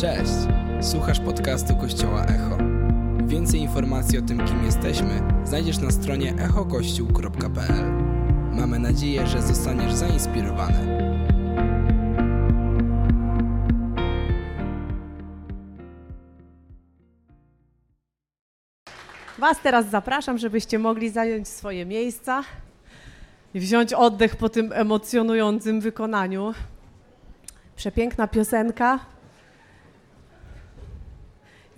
Cześć! Słuchasz podcastu Kościoła Echo. Więcej informacji o tym, kim jesteśmy, znajdziesz na stronie echokościół.pl. Mamy nadzieję, że zostaniesz zainspirowany. Was teraz zapraszam, żebyście mogli zająć swoje miejsca i wziąć oddech po tym emocjonującym wykonaniu. Przepiękna piosenka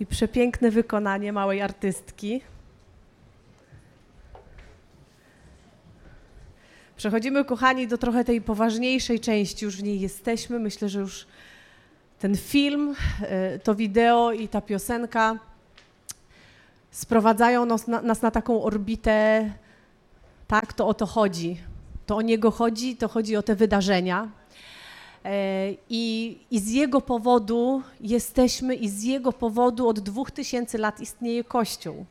i przepiękne wykonanie małej artystki. Przechodzimy, kochani, do trochę tej poważniejszej części. Już w niej jesteśmy. Myślę, że już ten film, e, to wideo i ta piosenka sprowadzają nas na, nas na taką orbitę, tak, to o to chodzi. To o niego chodzi, to chodzi o te wydarzenia. E, I, I z jego powodu jesteśmy, i z jego powodu od dwóch tysięcy lat istnieje Kościół.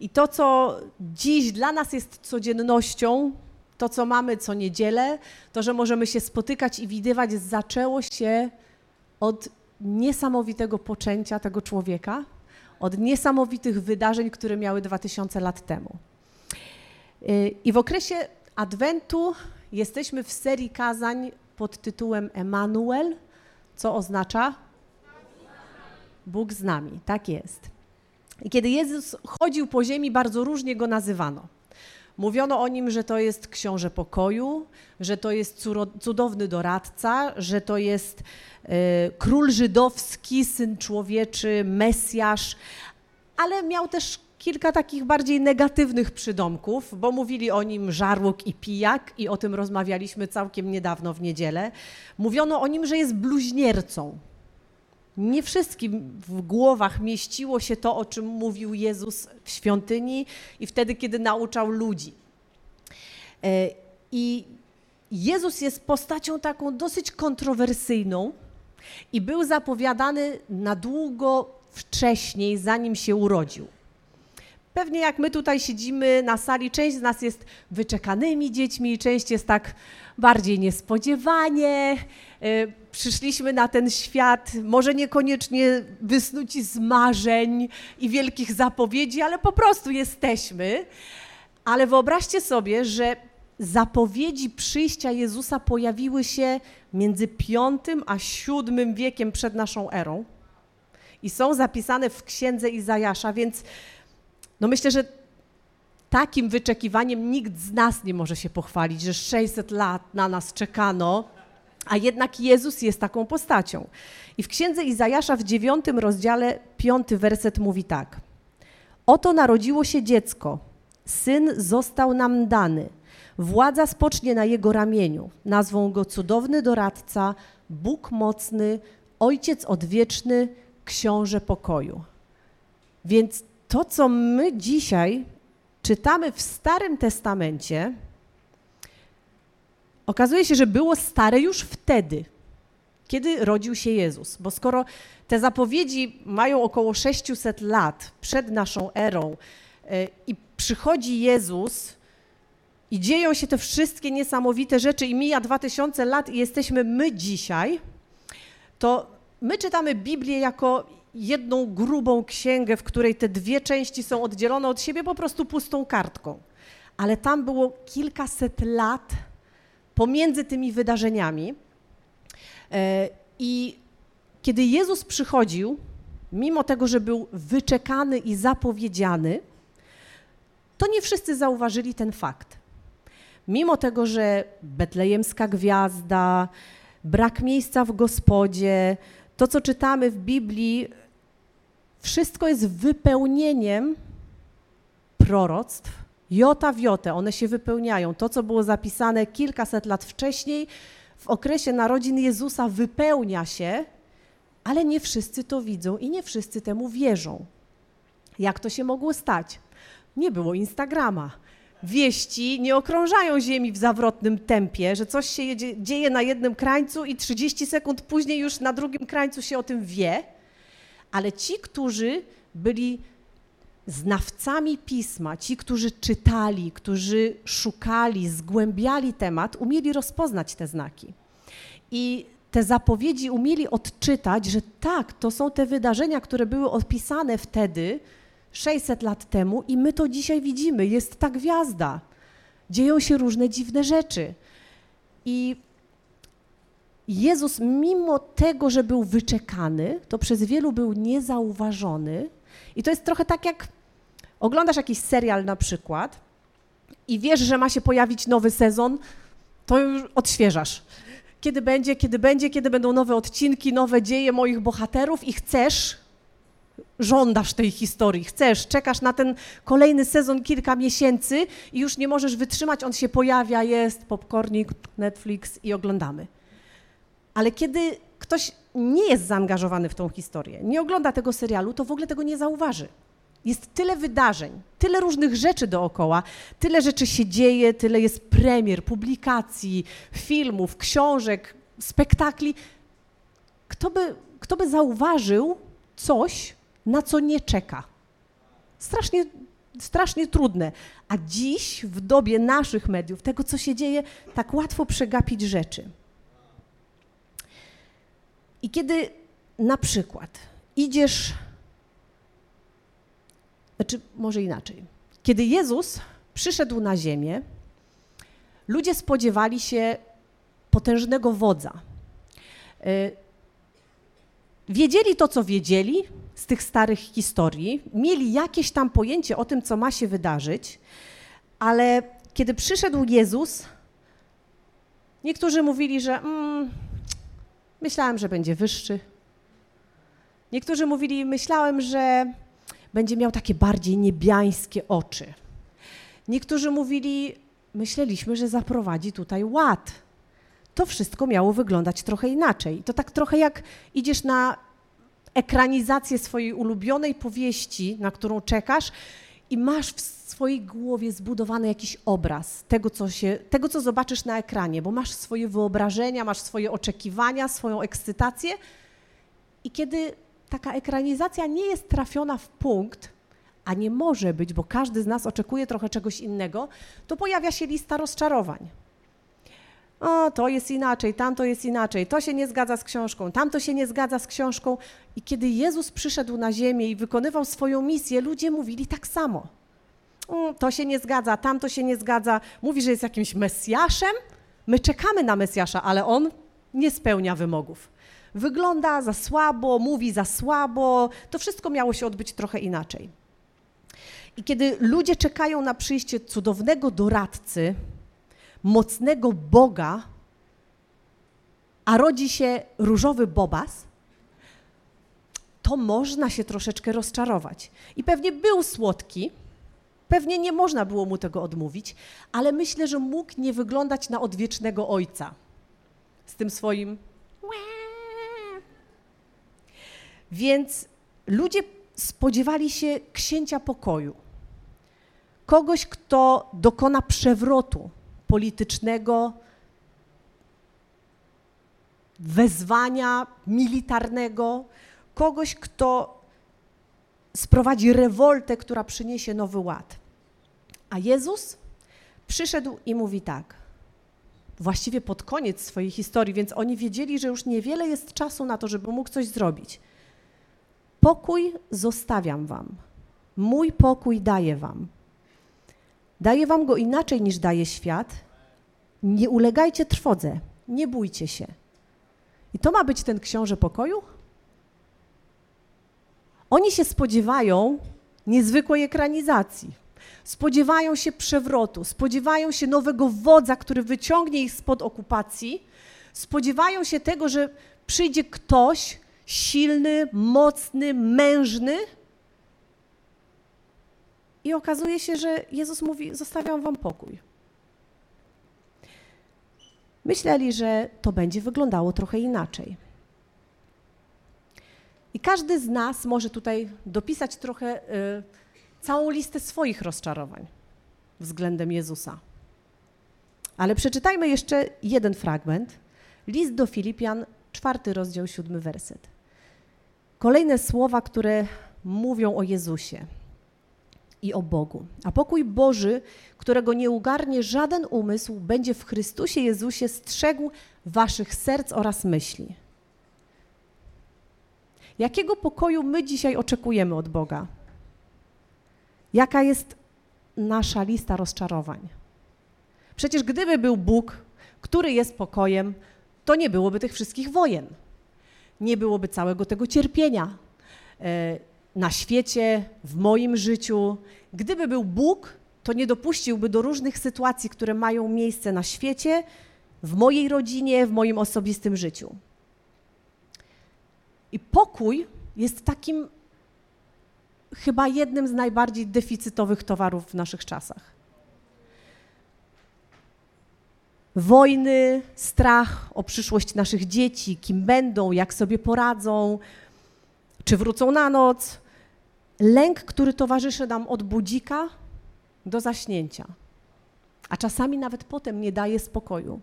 I to, co dziś dla nas jest codziennością, to, co mamy co niedzielę, to, że możemy się spotykać i widywać, zaczęło się od niesamowitego poczęcia tego człowieka, od niesamowitych wydarzeń, które miały 2000 lat temu. Y, I w okresie Adwentu jesteśmy w serii kazań pod tytułem Emanuel, co oznacza Bóg z nami. Tak jest. I kiedy Jezus chodził po ziemi, bardzo różnie go nazywano. Mówiono o nim, że to jest książę pokoju, że to jest cudowny doradca, że to jest e, król żydowski, syn człowieczy, Mesjasz, ale miał też kilka takich bardziej negatywnych przydomków, bo mówili o nim żarłok i pijak i o tym rozmawialiśmy całkiem niedawno w niedzielę. Mówiono o nim, że jest bluźniercą. Nie wszystkim w głowach mieściło się to, o czym mówił Jezus w świątyni i wtedy, kiedy nauczał ludzi. E, I Jezus jest postacią taką dosyć kontrowersyjną i był zapowiadany na długo wcześniej, zanim się urodził. Pewnie jak my tutaj siedzimy na sali, część z nas jest wyczekanymi dziećmi, część jest tak bardziej niespodziewanie. E, przyszliśmy na ten świat, może niekoniecznie wysnuci z marzeń i wielkich zapowiedzi, ale po prostu jesteśmy. Ale wyobraźcie sobie, że zapowiedzi przyjścia Jezusa pojawiły się między V a VII wiekiem przed naszą erą i są zapisane w księdze Izajasza, więc no myślę, że takim wyczekiwaniem nikt z nas nie może się pochwalić, że 600 lat na nas czekano, a jednak Jezus jest taką postacią. I w księdze Izajasza w dziewiątym rozdziale, piąty werset mówi tak. Oto narodziło się dziecko, syn został nam dany, władza spocznie na jego ramieniu. Nazwą go cudowny doradca, Bóg mocny, ojciec odwieczny, książę pokoju. Więc to, co my dzisiaj czytamy w Starym Testamencie, okazuje się, że było stare już wtedy, kiedy rodził się Jezus. Bo skoro te zapowiedzi mają około 600 lat przed naszą erą e, i przychodzi Jezus i dzieją się te wszystkie niesamowite rzeczy i mija 2000 lat i jesteśmy my dzisiaj, to my czytamy Biblię jako jedną grubą księgę, w której te dwie części są oddzielone od siebie po prostu pustą kartką. Ale tam było kilkaset lat pomiędzy tymi wydarzeniami. E, I kiedy Jezus przychodził, mimo tego, że był wyczekany i zapowiedziany, to nie wszyscy zauważyli ten fakt. Mimo tego, że betlejemska gwiazda, brak miejsca w gospodzie, to co czytamy w Biblii, wszystko jest wypełnieniem proroctw, jota w jotę, one się wypełniają. To, co było zapisane kilkaset lat wcześniej, w okresie narodzin Jezusa wypełnia się, ale nie wszyscy to widzą i nie wszyscy temu wierzą. Jak to się mogło stać? Nie było Instagrama. Wieści nie okrążają Ziemi w zawrotnym tempie, że coś się dzieje na jednym krańcu i 30 sekund później już na drugim krańcu się o tym wie ale ci, którzy byli znawcami pisma, ci, którzy czytali, którzy szukali, zgłębiali temat, umieli rozpoznać te znaki. I te zapowiedzi umieli odczytać, że tak, to są te wydarzenia, które były opisane wtedy, 600 lat temu, i my to dzisiaj widzimy. Jest ta gwiazda. Dzieją się różne dziwne rzeczy. I Jezus, mimo tego, że był wyczekany, to przez wielu był niezauważony. I to jest trochę tak, jak oglądasz jakiś serial na przykład i wiesz, że ma się pojawić nowy sezon, to już odświeżasz. Kiedy będzie, kiedy będzie, kiedy będą nowe odcinki, nowe dzieje moich bohaterów i chcesz, żądasz tej historii, chcesz, czekasz na ten kolejny sezon kilka miesięcy i już nie możesz wytrzymać, on się pojawia, jest popcornik, Netflix i oglądamy. Ale kiedy ktoś nie jest zaangażowany w tą historię, nie ogląda tego serialu, to w ogóle tego nie zauważy. Jest tyle wydarzeń, tyle różnych rzeczy dookoła, tyle rzeczy się dzieje, tyle jest premier, publikacji, filmów, książek, spektakli. Kto by, kto by zauważył coś, na co nie czeka? Strasznie, strasznie trudne. A dziś, w dobie naszych mediów, tego, co się dzieje, tak łatwo przegapić rzeczy. I kiedy na przykład idziesz, znaczy może inaczej, kiedy Jezus przyszedł na ziemię, ludzie spodziewali się potężnego wodza. E, wiedzieli to, co wiedzieli z tych starych historii, mieli jakieś tam pojęcie o tym, co ma się wydarzyć, ale kiedy przyszedł Jezus, niektórzy mówili, że mm, Myślałem, że będzie wyższy. Niektórzy mówili, myślałem, że będzie miał takie bardziej niebiańskie oczy. Niektórzy mówili, myśleliśmy, że zaprowadzi tutaj ład. To wszystko miało wyglądać trochę inaczej. To tak trochę jak idziesz na ekranizację swojej ulubionej powieści, na którą czekasz i masz w swojej głowie zbudowany jakiś obraz tego co, się, tego, co zobaczysz na ekranie, bo masz swoje wyobrażenia, masz swoje oczekiwania, swoją ekscytację. I kiedy taka ekranizacja nie jest trafiona w punkt, a nie może być, bo każdy z nas oczekuje trochę czegoś innego, to pojawia się lista rozczarowań. O, to jest inaczej, tamto jest inaczej, to się nie zgadza z książką, tamto się nie zgadza z książką. I kiedy Jezus przyszedł na ziemię i wykonywał swoją misję, ludzie mówili tak samo. To się nie zgadza, tamto się nie zgadza, mówi, że jest jakimś Mesjaszem. My czekamy na Mesjasza, ale on nie spełnia wymogów. Wygląda za słabo, mówi za słabo, to wszystko miało się odbyć trochę inaczej. I kiedy ludzie czekają na przyjście cudownego doradcy, mocnego Boga, a rodzi się różowy bobas, to można się troszeczkę rozczarować. I pewnie był słodki, Pewnie nie można było mu tego odmówić, ale myślę, że mógł nie wyglądać na odwiecznego ojca z tym swoim. Więc ludzie spodziewali się księcia pokoju, kogoś, kto dokona przewrotu politycznego, wezwania militarnego, kogoś, kto sprowadzi rewoltę, która przyniesie nowy ład. A Jezus przyszedł i mówi tak, właściwie pod koniec swojej historii, więc oni wiedzieli, że już niewiele jest czasu na to, żeby mógł coś zrobić. Pokój zostawiam wam, mój pokój daję wam. Daję wam go inaczej niż daje świat. Nie ulegajcie trwodze, nie bójcie się. I to ma być ten książę pokoju? Oni się spodziewają niezwykłej ekranizacji. Spodziewają się przewrotu, spodziewają się nowego wodza, który wyciągnie ich spod okupacji, spodziewają się tego, że przyjdzie ktoś silny, mocny, mężny. I okazuje się, że Jezus mówi: Zostawiam wam pokój. Myśleli, że to będzie wyglądało trochę inaczej. I każdy z nas może tutaj dopisać trochę y, całą listę swoich rozczarowań względem Jezusa. Ale przeczytajmy jeszcze jeden fragment. List do Filipian, czwarty rozdział, siódmy werset. Kolejne słowa, które mówią o Jezusie. I o Bogu. A pokój Boży, którego nie ugarnie żaden umysł, będzie w Chrystusie Jezusie strzegł waszych serc oraz myśli. Jakiego pokoju my dzisiaj oczekujemy od Boga? Jaka jest nasza lista rozczarowań? Przecież gdyby był Bóg, który jest pokojem, to nie byłoby tych wszystkich wojen. Nie byłoby całego tego cierpienia e, na świecie, w moim życiu. Gdyby był Bóg, to nie dopuściłby do różnych sytuacji, które mają miejsce na świecie, w mojej rodzinie, w moim osobistym życiu. I pokój jest takim chyba jednym z najbardziej deficytowych towarów w naszych czasach. Wojny, strach o przyszłość naszych dzieci, kim będą, jak sobie poradzą, czy wrócą na noc. Lęk, który towarzyszy nam od budzika do zaśnięcia, a czasami nawet potem nie daje spokoju.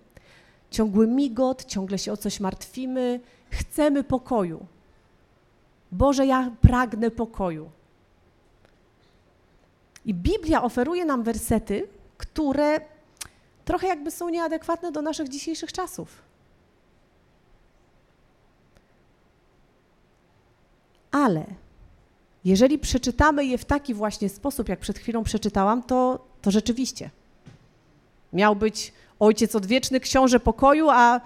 Ciągły migot, ciągle się o coś martwimy, chcemy pokoju. Boże, ja pragnę pokoju. I Biblia oferuje nam wersety, które trochę jakby są nieadekwatne do naszych dzisiejszych czasów. Ale jeżeli przeczytamy je w taki właśnie sposób, jak przed chwilą przeczytałam, to, to rzeczywiście miał być ojciec odwieczny, książę pokoju, a,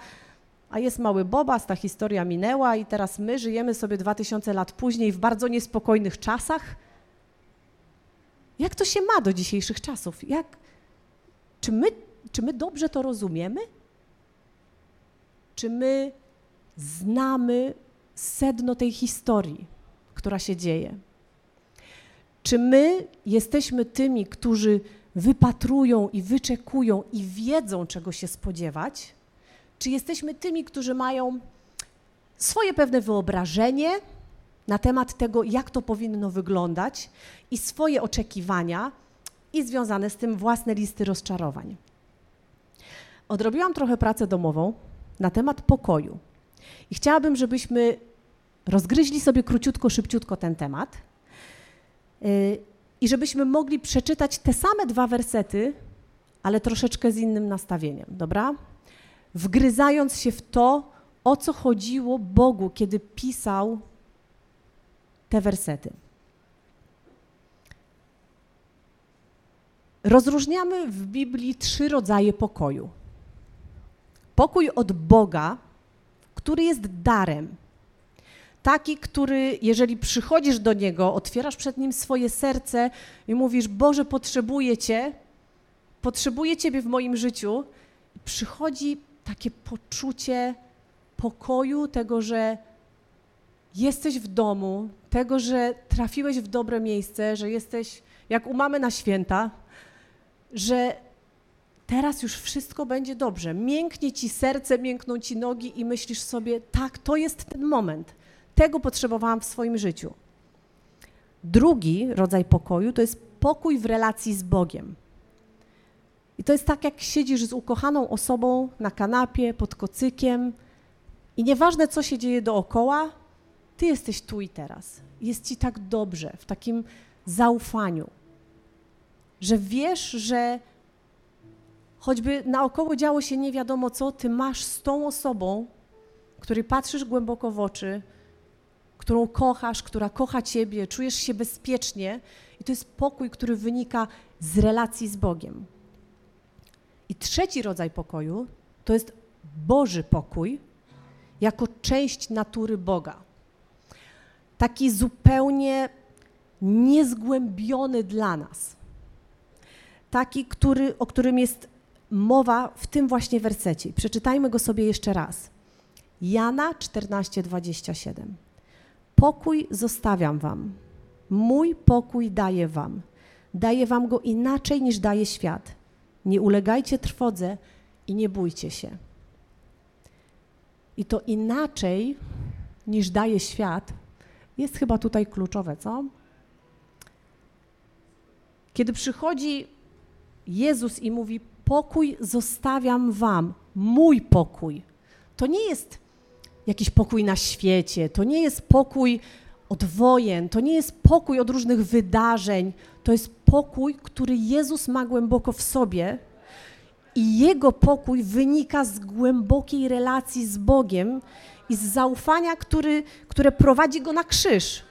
a jest mały Bobas, ta historia minęła i teraz my żyjemy sobie dwa tysiące lat później w bardzo niespokojnych czasach. Jak to się ma do dzisiejszych czasów? Jak, czy, my, czy my dobrze to rozumiemy? Czy my znamy sedno tej historii, która się dzieje? Czy my jesteśmy tymi, którzy wypatrują i wyczekują i wiedzą, czego się spodziewać? Czy jesteśmy tymi, którzy mają swoje pewne wyobrażenie na temat tego, jak to powinno wyglądać i swoje oczekiwania i związane z tym własne listy rozczarowań? Odrobiłam trochę pracę domową na temat pokoju i chciałabym, żebyśmy rozgryźli sobie króciutko, szybciutko ten temat Y, I żebyśmy mogli przeczytać te same dwa wersety, ale troszeczkę z innym nastawieniem, dobra? Wgryzając się w to, o co chodziło Bogu, kiedy pisał te wersety. Rozróżniamy w Biblii trzy rodzaje pokoju. Pokój od Boga, który jest darem, Taki, który, jeżeli przychodzisz do Niego, otwierasz przed Nim swoje serce i mówisz, Boże, potrzebuję Cię, potrzebuję Ciebie w moim życiu, przychodzi takie poczucie pokoju, tego, że jesteś w domu, tego, że trafiłeś w dobre miejsce, że jesteś jak u mamy na święta, że teraz już wszystko będzie dobrze. Mięknie ci serce, miękną ci nogi i myślisz sobie, tak, to jest ten moment. Tego potrzebowałam w swoim życiu. Drugi rodzaj pokoju to jest pokój w relacji z Bogiem. I to jest tak, jak siedzisz z ukochaną osobą na kanapie, pod kocykiem i nieważne, co się dzieje dookoła, ty jesteś tu i teraz. Jest ci tak dobrze, w takim zaufaniu, że wiesz, że choćby naokoło działo się nie wiadomo co, ty masz z tą osobą, której patrzysz głęboko w oczy, którą kochasz, która kocha Ciebie, czujesz się bezpiecznie i to jest pokój, który wynika z relacji z Bogiem. I trzeci rodzaj pokoju to jest Boży pokój jako część natury Boga. Taki zupełnie niezgłębiony dla nas. Taki, który, o którym jest mowa w tym właśnie wersecie. Przeczytajmy go sobie jeszcze raz. Jana 14:27. Pokój zostawiam wam. Mój pokój daję wam. Daję wam go inaczej niż daje świat. Nie ulegajcie trwodze i nie bójcie się. I to inaczej niż daje świat jest chyba tutaj kluczowe, co? Kiedy przychodzi Jezus i mówi: Pokój zostawiam wam, mój pokój. To nie jest jakiś pokój na świecie, to nie jest pokój od wojen, to nie jest pokój od różnych wydarzeń, to jest pokój, który Jezus ma głęboko w sobie i Jego pokój wynika z głębokiej relacji z Bogiem i z zaufania, który, które prowadzi Go na krzyż.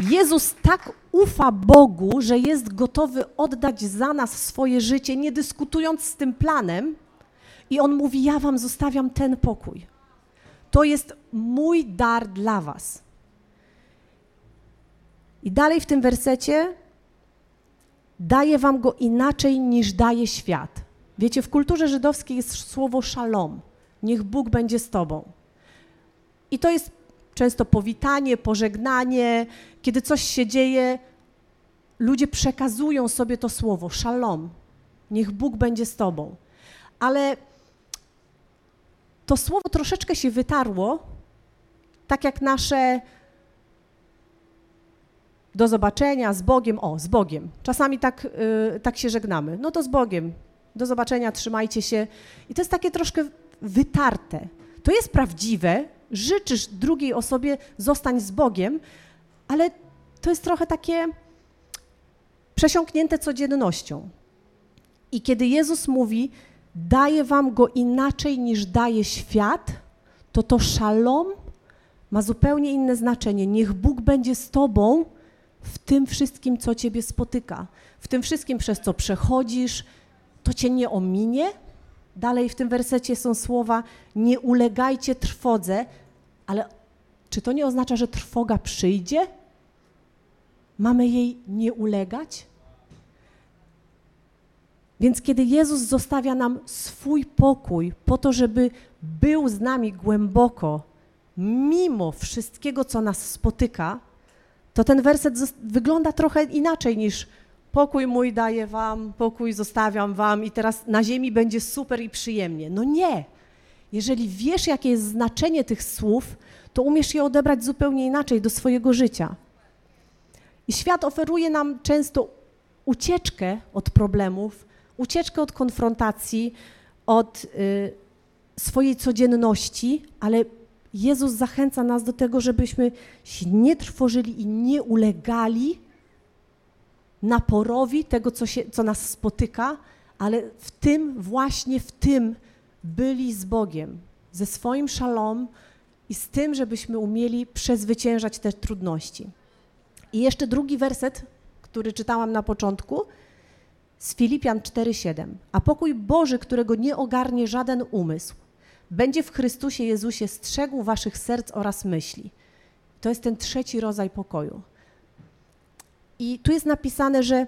Jezus tak ufa Bogu, że jest gotowy oddać za nas swoje życie, nie dyskutując z tym planem, i on mówi: Ja wam zostawiam ten pokój. To jest mój dar dla was. I dalej w tym wersecie daje wam go inaczej niż daje świat. Wiecie, w kulturze żydowskiej jest słowo szalom. Niech Bóg będzie z tobą. I to jest często powitanie, pożegnanie, kiedy coś się dzieje, ludzie przekazują sobie to słowo szalom. Niech Bóg będzie z tobą. Ale to słowo troszeczkę się wytarło, tak jak nasze do zobaczenia z Bogiem, o, z Bogiem. Czasami tak, yy, tak się żegnamy. No to z Bogiem. Do zobaczenia, trzymajcie się. I to jest takie troszkę wytarte. To jest prawdziwe, życzysz drugiej osobie, zostań z Bogiem, ale to jest trochę takie przesiąknięte codziennością. I kiedy Jezus mówi, daje wam go inaczej niż daje świat, to to szalom ma zupełnie inne znaczenie. Niech Bóg będzie z tobą w tym wszystkim, co ciebie spotyka, w tym wszystkim, przez co przechodzisz, to cię nie ominie. Dalej w tym wersecie są słowa: Nie ulegajcie trwodze, ale czy to nie oznacza, że trwoga przyjdzie? Mamy jej nie ulegać? Więc kiedy Jezus zostawia nam swój pokój po to, żeby był z nami głęboko, mimo wszystkiego, co nas spotyka, to ten werset wygląda trochę inaczej niż pokój mój daję wam, pokój zostawiam wam i teraz na ziemi będzie super i przyjemnie. No nie. Jeżeli wiesz, jakie jest znaczenie tych słów, to umiesz je odebrać zupełnie inaczej do swojego życia. I świat oferuje nam często ucieczkę od problemów, ucieczkę od konfrontacji, od y, swojej codzienności, ale Jezus zachęca nas do tego, żebyśmy się nie trwożyli i nie ulegali naporowi tego, co, się, co nas spotyka, ale w tym, właśnie w tym byli z Bogiem, ze swoim szalom i z tym, żebyśmy umieli przezwyciężać te trudności. I jeszcze drugi werset, który czytałam na początku, z Filipian 4:7. A pokój Boży, którego nie ogarnie żaden umysł, będzie w Chrystusie Jezusie strzegł waszych serc oraz myśli. To jest ten trzeci rodzaj pokoju. I tu jest napisane, że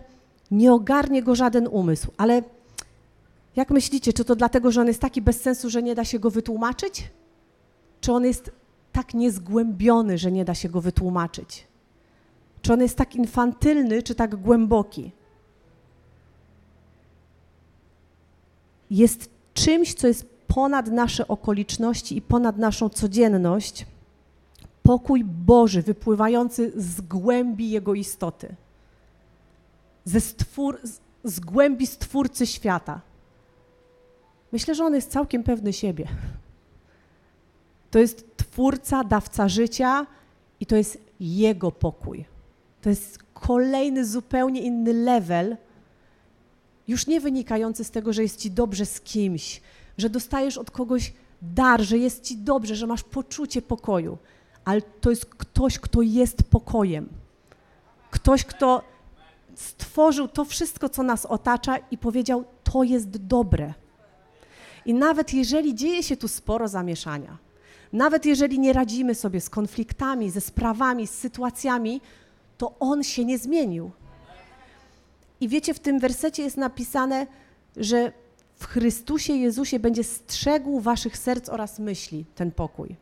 nie ogarnie go żaden umysł, ale jak myślicie, czy to dlatego, że on jest taki bez sensu, że nie da się go wytłumaczyć? Czy on jest tak niezgłębiony, że nie da się go wytłumaczyć? Czy on jest tak infantylny, czy tak głęboki? Jest czymś, co jest ponad nasze okoliczności i ponad naszą codzienność. Pokój Boży wypływający z głębi Jego istoty, ze stwór, z, głębi Stwórcy świata. Myślę, że on jest całkiem pewny siebie. To jest Twórca, dawca życia i to jest Jego pokój. To jest kolejny, zupełnie inny level, już nie wynikający z tego, że jest ci dobrze z kimś, że dostajesz od kogoś dar, że jest ci dobrze, że masz poczucie pokoju, ale to jest ktoś, kto jest pokojem. Ktoś, kto stworzył to wszystko, co nas otacza i powiedział: To jest dobre. I nawet jeżeli dzieje się tu sporo zamieszania, nawet jeżeli nie radzimy sobie z konfliktami, ze sprawami, z sytuacjami, to on się nie zmienił. I wiecie, w tym wersecie jest napisane, że w Chrystusie Jezusie będzie strzegł waszych serc oraz myśli ten pokój.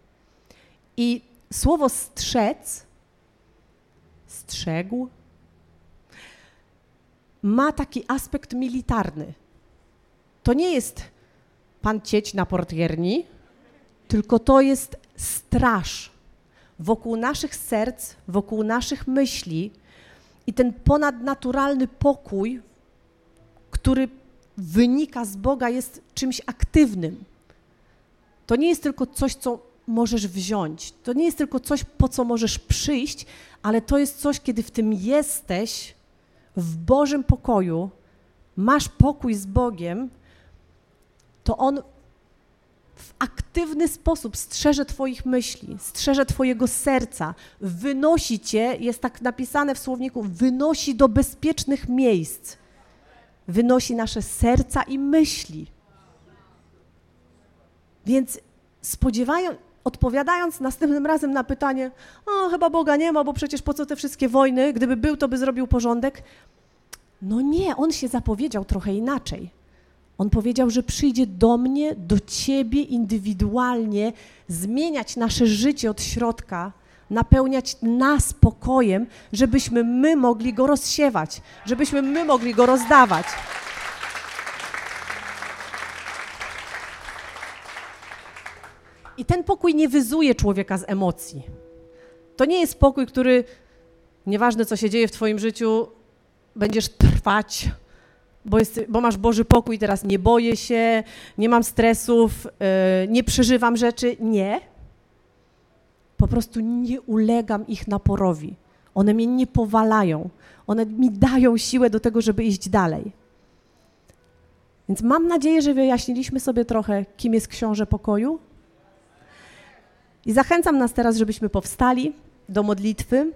I słowo strzec, strzegł, ma taki aspekt militarny. To nie jest pan cieć na portierni, tylko to jest straż wokół naszych serc, wokół naszych myśli i ten ponadnaturalny pokój, który wynika z Boga, jest czymś aktywnym. to nie jest tylko coś, co możesz wziąć. To nie jest tylko coś, po co możesz przyjść, ale to jest coś, kiedy w tym jesteś, w Bożym pokoju, masz pokój z Bogiem, to On w aktywny sposób strzeże Twoich myśli, strzeże Twojego serca, wynosi Cię, jest tak napisane w słowniku, wynosi do bezpiecznych miejsc, wynosi nasze serca i myśli. Więc spodziewają, odpowiadając następnym razem na pytanie, o chyba Boga nie ma, bo przecież po co te wszystkie wojny, gdyby był, to by zrobił porządek. No nie, on się zapowiedział trochę inaczej. On powiedział, że przyjdzie do mnie, do ciebie indywidualnie, zmieniać nasze życie od środka, napełniać nas pokojem, żebyśmy my mogli go rozsiewać, żebyśmy my mogli go rozdawać. I ten pokój nie wyzuje człowieka z emocji. To nie jest pokój, który, nieważne co się dzieje w Twoim życiu, będziesz trwać, bo, jest, bo masz Boży pokój, teraz nie boję się, nie mam stresów, yy, nie przeżywam rzeczy. Nie. Po prostu nie ulegam ich naporowi. One mnie nie powalają. One mi dają siłę do tego, żeby iść dalej. Więc mam nadzieję, że wyjaśniliśmy sobie trochę, kim jest książę pokoju. I zachęcam nas teraz, żebyśmy powstali do modlitwy.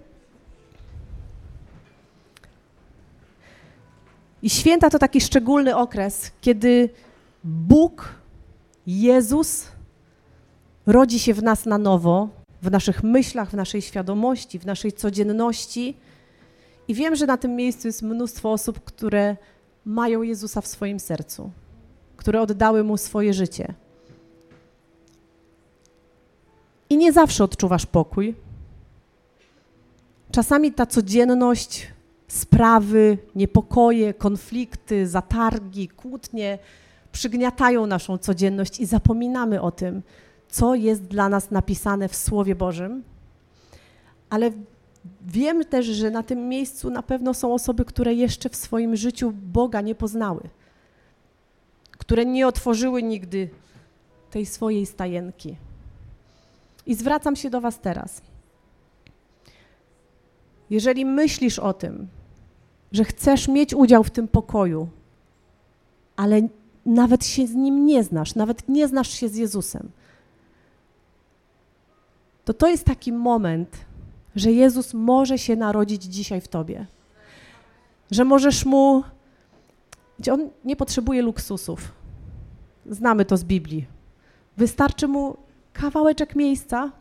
I święta to taki szczególny okres, kiedy Bóg, Jezus rodzi się w nas na nowo, w naszych myślach, w naszej świadomości, w naszej codzienności. I wiem, że na tym miejscu jest mnóstwo osób, które mają Jezusa w swoim sercu, które oddały mu swoje życie. I nie zawsze odczuwasz pokój. Czasami ta codzienność, sprawy, niepokoje, konflikty, zatargi, kłótnie przygniatają naszą codzienność i zapominamy o tym, co jest dla nas napisane w Słowie Bożym. Ale wiem też, że na tym miejscu na pewno są osoby, które jeszcze w swoim życiu Boga nie poznały, które nie otworzyły nigdy tej swojej stajenki. I zwracam się do Was teraz. Jeżeli myślisz o tym, że chcesz mieć udział w tym pokoju, ale nawet się z nim nie znasz, nawet nie znasz się z Jezusem, to to jest taki moment, że Jezus może się narodzić dzisiaj w tobie. Że możesz mu. On nie potrzebuje luksusów. Znamy to z Biblii. Wystarczy mu kawałeczek miejsca.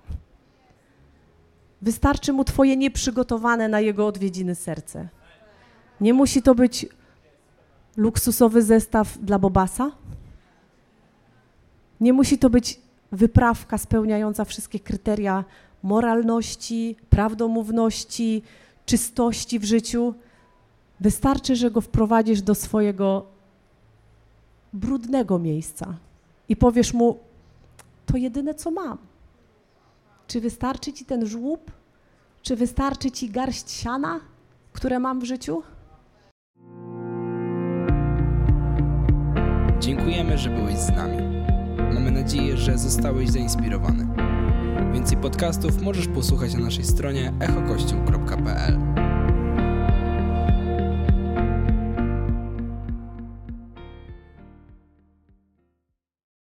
Wystarczy mu Twoje nieprzygotowane na jego odwiedziny serce. Nie musi to być luksusowy zestaw dla Bobasa. Nie musi to być wyprawka spełniająca wszystkie kryteria moralności, prawdomówności, czystości w życiu. Wystarczy, że go wprowadzisz do swojego brudnego miejsca i powiesz mu: to jedyne, co mam. Czy wystarczy ci ten żłób? Czy wystarczy ci garść siana, które mam w życiu? Dziękujemy, że byłeś z nami. Mamy nadzieję, że zostałeś zainspirowany. Więcej podcastów możesz posłuchać na naszej stronie echokościół.pl.